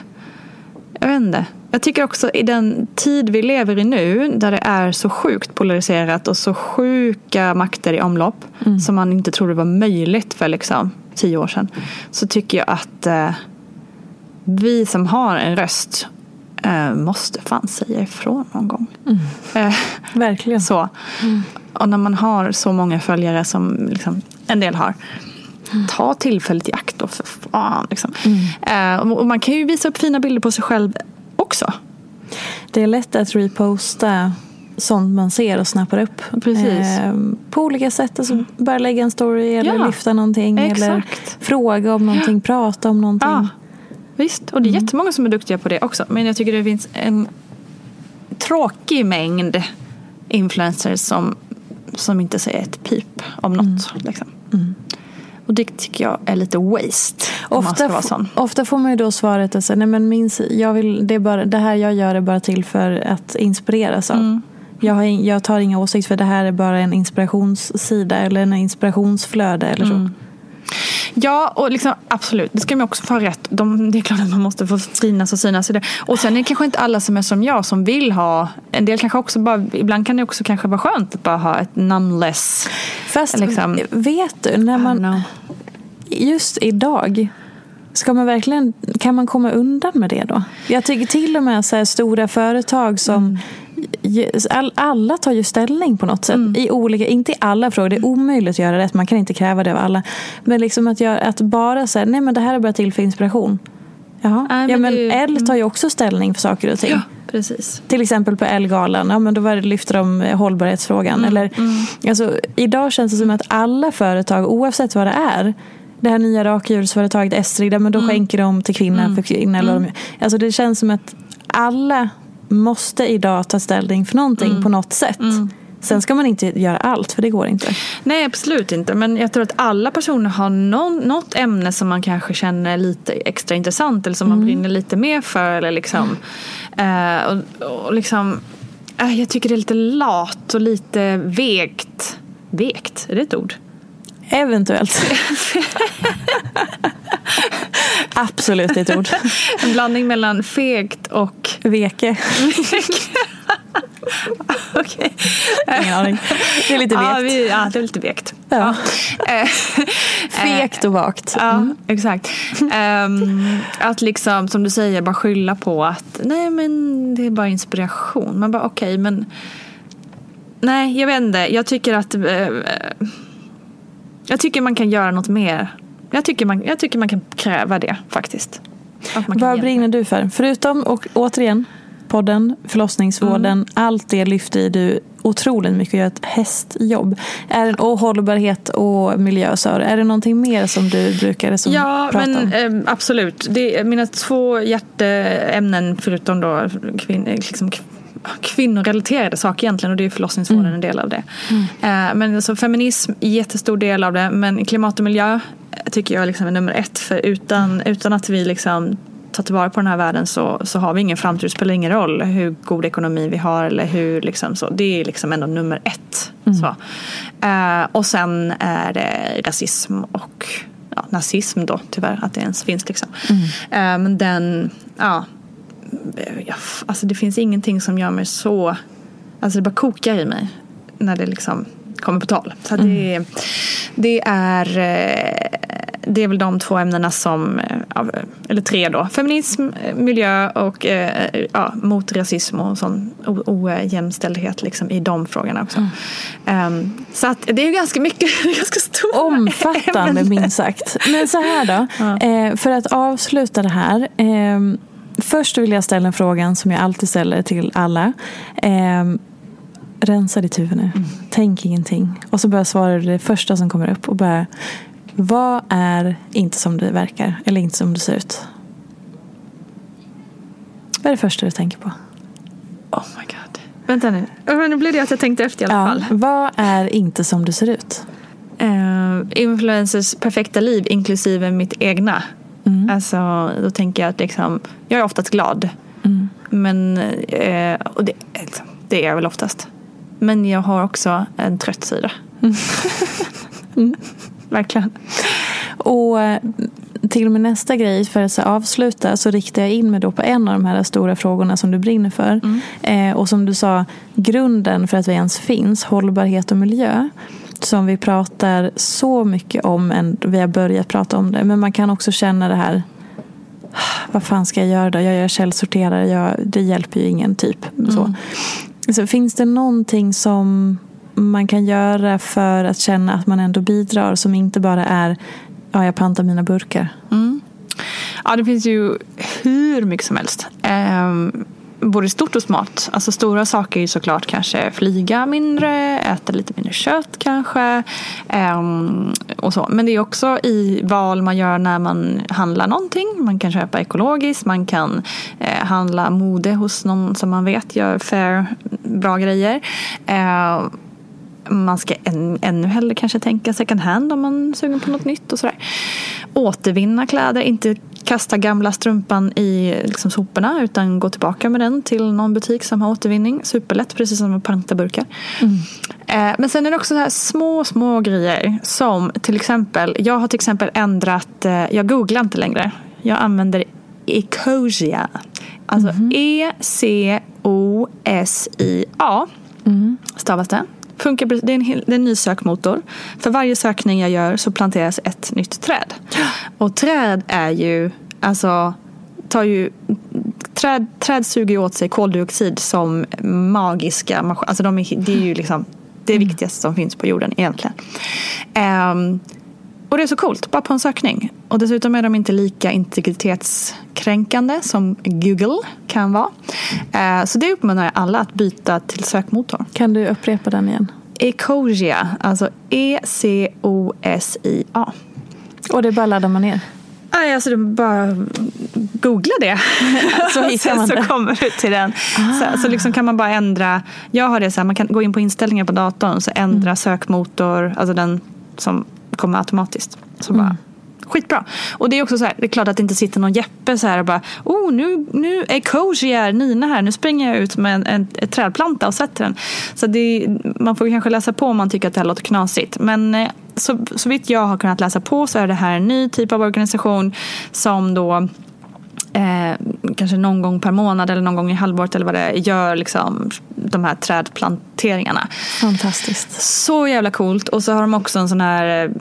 jag vet inte. Jag tycker också i den tid vi lever i nu där det är så sjukt polariserat och så sjuka makter i omlopp som man inte trodde var möjligt för liksom tio år sedan. Så tycker jag att eh, vi som har en röst eh, måste fan säga ifrån någon gång. Eh, Verkligen. så. Och när man har så många följare som liksom, en del har. Ta tillfället i akt då för fan. Liksom. Eh, och och man kan ju visa upp fina bilder på sig själv också. Det är lätt att reposta sånt man ser och snappar upp. Precis. Eh, på olika sätt. Alltså bara lägga en story eller Ja, lyfta någonting. Eller exakt. fråga om någonting, prata om någonting. Ja, visst. Och det är jättemånga som är duktiga på det också. Men jag tycker det finns en tråkig mängd influencers som, som inte säger ett pip om något. Liksom. Och det tycker jag är lite waste. Ofta, ofta får man ju då svaret att säga, nej men min, si- jag vill, det, är bara, det här jag gör är bara till för att inspireras av. Mm. Jag, har, jag tar inga åsikter för det här är bara en inspirationssida eller en inspirationsflöde eller så. Mm. Ja, och liksom, absolut. Det ska man också få ha rätt. De, det är klart att man måste få synas och synas i det. Och sen är det kanske inte alla som är som jag som vill ha. En del kanske också bara, ibland kan det också kanske vara skönt att bara ha ett namnless. Fast Liksom. vet du, när man, just idag Ska man verkligen, kan man komma undan med det då? Jag tycker till och med så stora företag som Mm. All, alla tar ju ställning på något sätt. Mm. I olika, inte i alla frågor, det är omöjligt att göra rätt. Man kan inte kräva det av alla. Men liksom att, göra, att bara säga, nej men det här är bara till för inspiration. Jaha. Nej, men ja, men ju- Elle tar ju också ställning för saker och ting. Ja, precis. Till exempel på Elgalan, ja, men då var det, lyfter de hållbarhetsfrågan. Eller, Alltså, idag känns det som att alla företag, oavsett vad det är, det här nya rakdjursföretaget Estrid, men då skänker de till kvinna för kvinna. Eller vad de, alltså, det känns som att alla måste idag ta ställning för någonting på något sätt. Sen ska man inte göra allt, för det går inte. Nej, absolut inte. Men jag tror att alla personer har någon, något ämne som man kanske känner lite extra intressant eller som man brinner lite mer för. Eller liksom, eh, och, och liksom, eh, jag tycker det är lite lat och lite vekt. Vekt, är det ett ord? Eventuellt. Absolut ett ord. En blandning mellan fegt och... Veke. Okej. Ingen aning. Det är lite Ja, vekt. vi, ja, det är lite vekt. Ja. Eh, Fegt och vagt. Ja, exakt. Ehm, att liksom, som du säger, bara skylla på att nej men det är bara inspiration. Man bara okej, men nej, jag vet inte. Jag tycker att eh, jag tycker man kan göra något mer. Jag tycker man, jag tycker man kan kräva det faktiskt. Vad brinner du för? Förutom, och återigen, podden, förlossningsvården, Mm. allt det lyfter i du otroligt mycket och gör ett hästjobb. Är det, och hållbarhet och miljö, så är det någonting mer som du brukar som Ja, prata om? men eh, absolut. Det mina två hjärteämnen förutom då kvin, liksom, kvinnorelaterade saker egentligen och det är förlossningsvården en del av det. Eh, men alltså feminism, jättestor del av det. Men klimat och miljö eh, tycker jag liksom är nummer ett. För utan, utan att vi liksom tar tillvara på den här världen så, så har vi ingen framtid. Det spelar ingen roll hur god ekonomi vi har eller hur liksom så. Det är liksom ändå nummer ett. Så. Eh, och sen är det rasism och ja, nazism då tyvärr att det ens finns liksom. Eh, men den, ja, alltså det finns ingenting som gör mig så, alltså det bara kokar i mig när det liksom kommer på tal. Så det, det är eh, det är väl de två ämnena som, eh, ja, eller tre då, feminism, eh, miljö och ja, mot rasism och sån ojämställdhet liksom i de frågorna också. Ehm, så att det är ganska mycket, ganska stora Omfattande ämnen. minst sagt. Men så här då, eh, för att avsluta det här. Först vill jag ställa en frågan som jag alltid ställer till alla. Eh, rensa ditt huvud nu. Tänk ingenting. Och så bara svarar du det första som kommer upp. Och bara, vad är inte som det verkar? Eller inte som det ser ut? Vad är det första du tänker på? Oh my god. Vänta nu. Men nu blev det att jag tänkte efter i alla Ja, fall. vad är inte som du ser ut? Uh, influencers perfekta liv inklusive mitt egna. Mm. Alltså, då tänker jag att liksom, jag är oftast glad. Mm. Men, eh, och det, det är jag väl oftast. Men jag har också en trött sida. Mm. Verkligen. Och eh, till och med nästa grej för att så avsluta så riktar jag in mig då på en av de här stora frågorna som du brinner för. Eh, och som du sa, grunden för att vi ens finns, hållbarhet och miljö. Som vi pratar så mycket om, än vi har börjat prata om det. Men man kan också känna det här, vad fan ska jag göra då? Jag gör källsorterare, jag, det hjälper ju ingen typ. Så. Så finns det någonting som man kan göra för att känna att man ändå bidrar som inte bara är ja, jag pantar mina burkar? Ja, det finns ju hur mycket som helst. Ehm, både stort och smått. Alltså stora saker är ju såklart kanske flyga mindre, äta lite mindre kött kanske. Um, och så. Men det är också i val man gör när man handlar någonting. Man kan köpa ekologiskt, man kan eh, handla mode hos någon som man vet gör fair, bra grejer. Uh, man ska än, ännu hellre kanske tänka second hand om man är sugen på något nytt och sådär. Återvinna kläder, inte kasta gamla strumpan i liksom, soporna utan gå tillbaka med den till någon butik som har återvinning. Superlätt, precis som med pantaburkar. Eh, men sen är det också så här små, små grejer som till exempel, jag har till exempel ändrat, eh, jag googlar inte längre. Jag använder Ecosia. Alltså E-C-O-S-I-A stavas det. Funkar, det, är en, det är en ny sökmotor. För varje sökning jag gör så planteras ett nytt träd. Och träd är ju, alltså, tar ju, träd, träd suger ju åt sig koldioxid som magiska maskiner. Alltså de är, det är ju liksom det viktigaste som finns på jorden egentligen. Ehm, och det är så coolt, bara på en sökning. Och dessutom är de inte lika integritetskränkande som Google kan vara. Eh, så det uppmanar jag alla att byta till sökmotor. Kan du upprepa den igen? Ecosia, alltså E-C-O-S-I-A. Och det bara laddar man ner? Nej, alltså du bara googla det. Så hittar man så det. kommer du till den. Så, så liksom kan man bara ändra. Jag har det så här, man kan gå in på inställningar på datorn så ändra sökmotor, alltså den som kommer automatiskt. Så bara, Skitbra. Och det är också så här, det är klart att det inte sitter någon Jeppe så här och bara oh nu, nu är Koji Nina här, nu springer jag ut med en, en, en trädplanta och sätter den. Så det, man får kanske läsa på om man tycker att det här låter knasigt. Men eh, så, så vitt jag har kunnat läsa på så är det här en ny typ av organisation som då eh, kanske någon gång per månad eller någon gång i halvåret eller vad det är, gör liksom de här trädplanteringarna. Fantastiskt. Så jävla coolt. Och så har de också en sån här eh,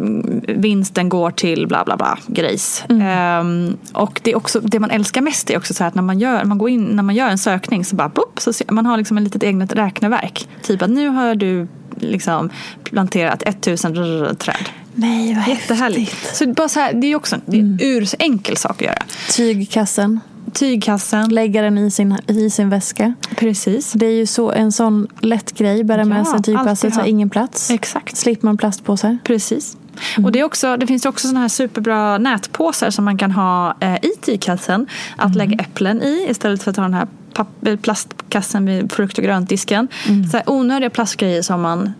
vinsten går till bla bla bla grejs. Ehm, och det är också det man älskar mest är också så här att när man gör, man går in, när man gör en sökning så bara boop, så ser, man har liksom en litet eget räkneverk. Typ att nu har du liksom planterat 1000 träd. Nej, vad Jättehärligt. Så bara så här, det är också en ur enkel sak att göra. Tygkassen. Tygkassen. Lägga den i sin, i sin väska. Precis. Det är ju så, en sån lätt grej. Bära med Ja, sig tygpasset, alltid så ha. ingen plats. Exakt. Slipper man plastpåsar. Precis. Och det, är också, det finns också såna här superbra nätpåsar som man kan ha eh, i tygkassen att lägga äpplen i istället för att ha den här eh, plastkassen vid frukt och gröntdisken. Så här onödiga plastgrejer som man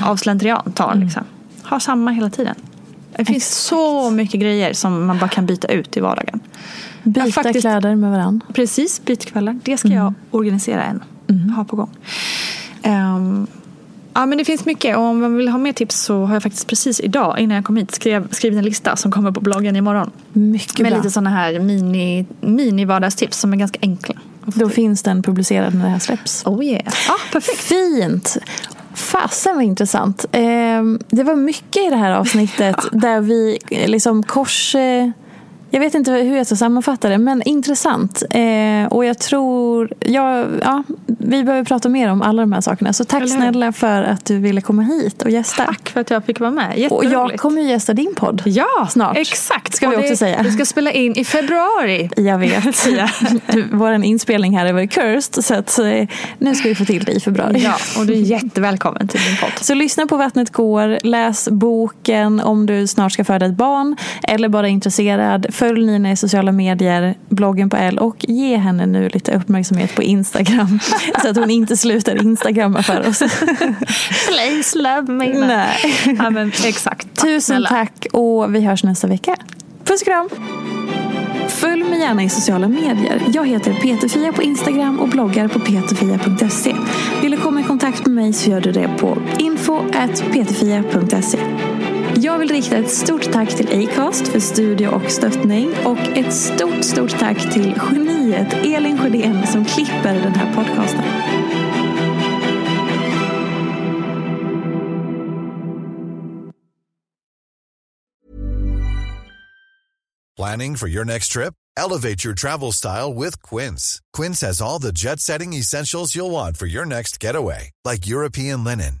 av slentrian tar. Liksom. Har samma hela tiden. Det finns så mycket grejer som man bara kan byta ut i vardagen. Byta Ja, faktiskt. kläder med varandra. Precis, bytkvällar. Det ska jag organisera en. Ha på gång. Ehm, ja, men det finns mycket. Och om man vill ha mer tips så har jag faktiskt precis idag innan jag kom hit skrev, skrivit en lista som kommer på bloggen imorgon. Mycket Med bra. lite sådana här mini, mini vardagstips som är ganska enkla. Då finns den publicerad när det här släpps. Oh yeah. Ja, perfekt. Fint! Fasen vad intressant. Ehm, det var mycket i det här avsnittet där vi liksom kors... Jag vet inte hur jag ska sammanfatta det, men intressant. Eh, och jag tror... Ja, ja, vi behöver prata mer om alla de här sakerna. Så tack snälla för att du ville komma hit och gästa. Tack för att jag fick vara med. Och jag kommer ju gästa din podd. Ja, snart. Exakt. Ska vi Och det, också säga. Vi ska spela in i februari. Jag vet. Vår inspelning här är väl cursed, så att, eh, nu ska vi få till det i februari. Ja, och du är jättevälkommen till min podd. Så lyssna på Vattnet går, läs boken om du snart ska föda ett barn eller bara är intresserad. Följ Nina i sociala medier, bloggen på L och ge henne nu lite uppmärksamhet på Instagram. så att hon inte slutar instagramma för oss. Please love me. Nej. Ja, men, exakt. Tusen tack och vi hörs nästa vecka. Puss och kram! Följ mig gärna i sociala medier. Jag heter Peterfia på Instagram och bloggar på peterfia.se. Vill du komma i kontakt med mig så gör du det på info.peterfia.se. Jag vill rikta ett stort tack till Acast för studie och stöttning och ett stort, stort tack till geniet Elin Sjödén som klipper den här podcasten. Planning for your next trip? Elevate your travel style with Quince. Quince has all the jet setting essentials you'll want for your next getaway, like European linen,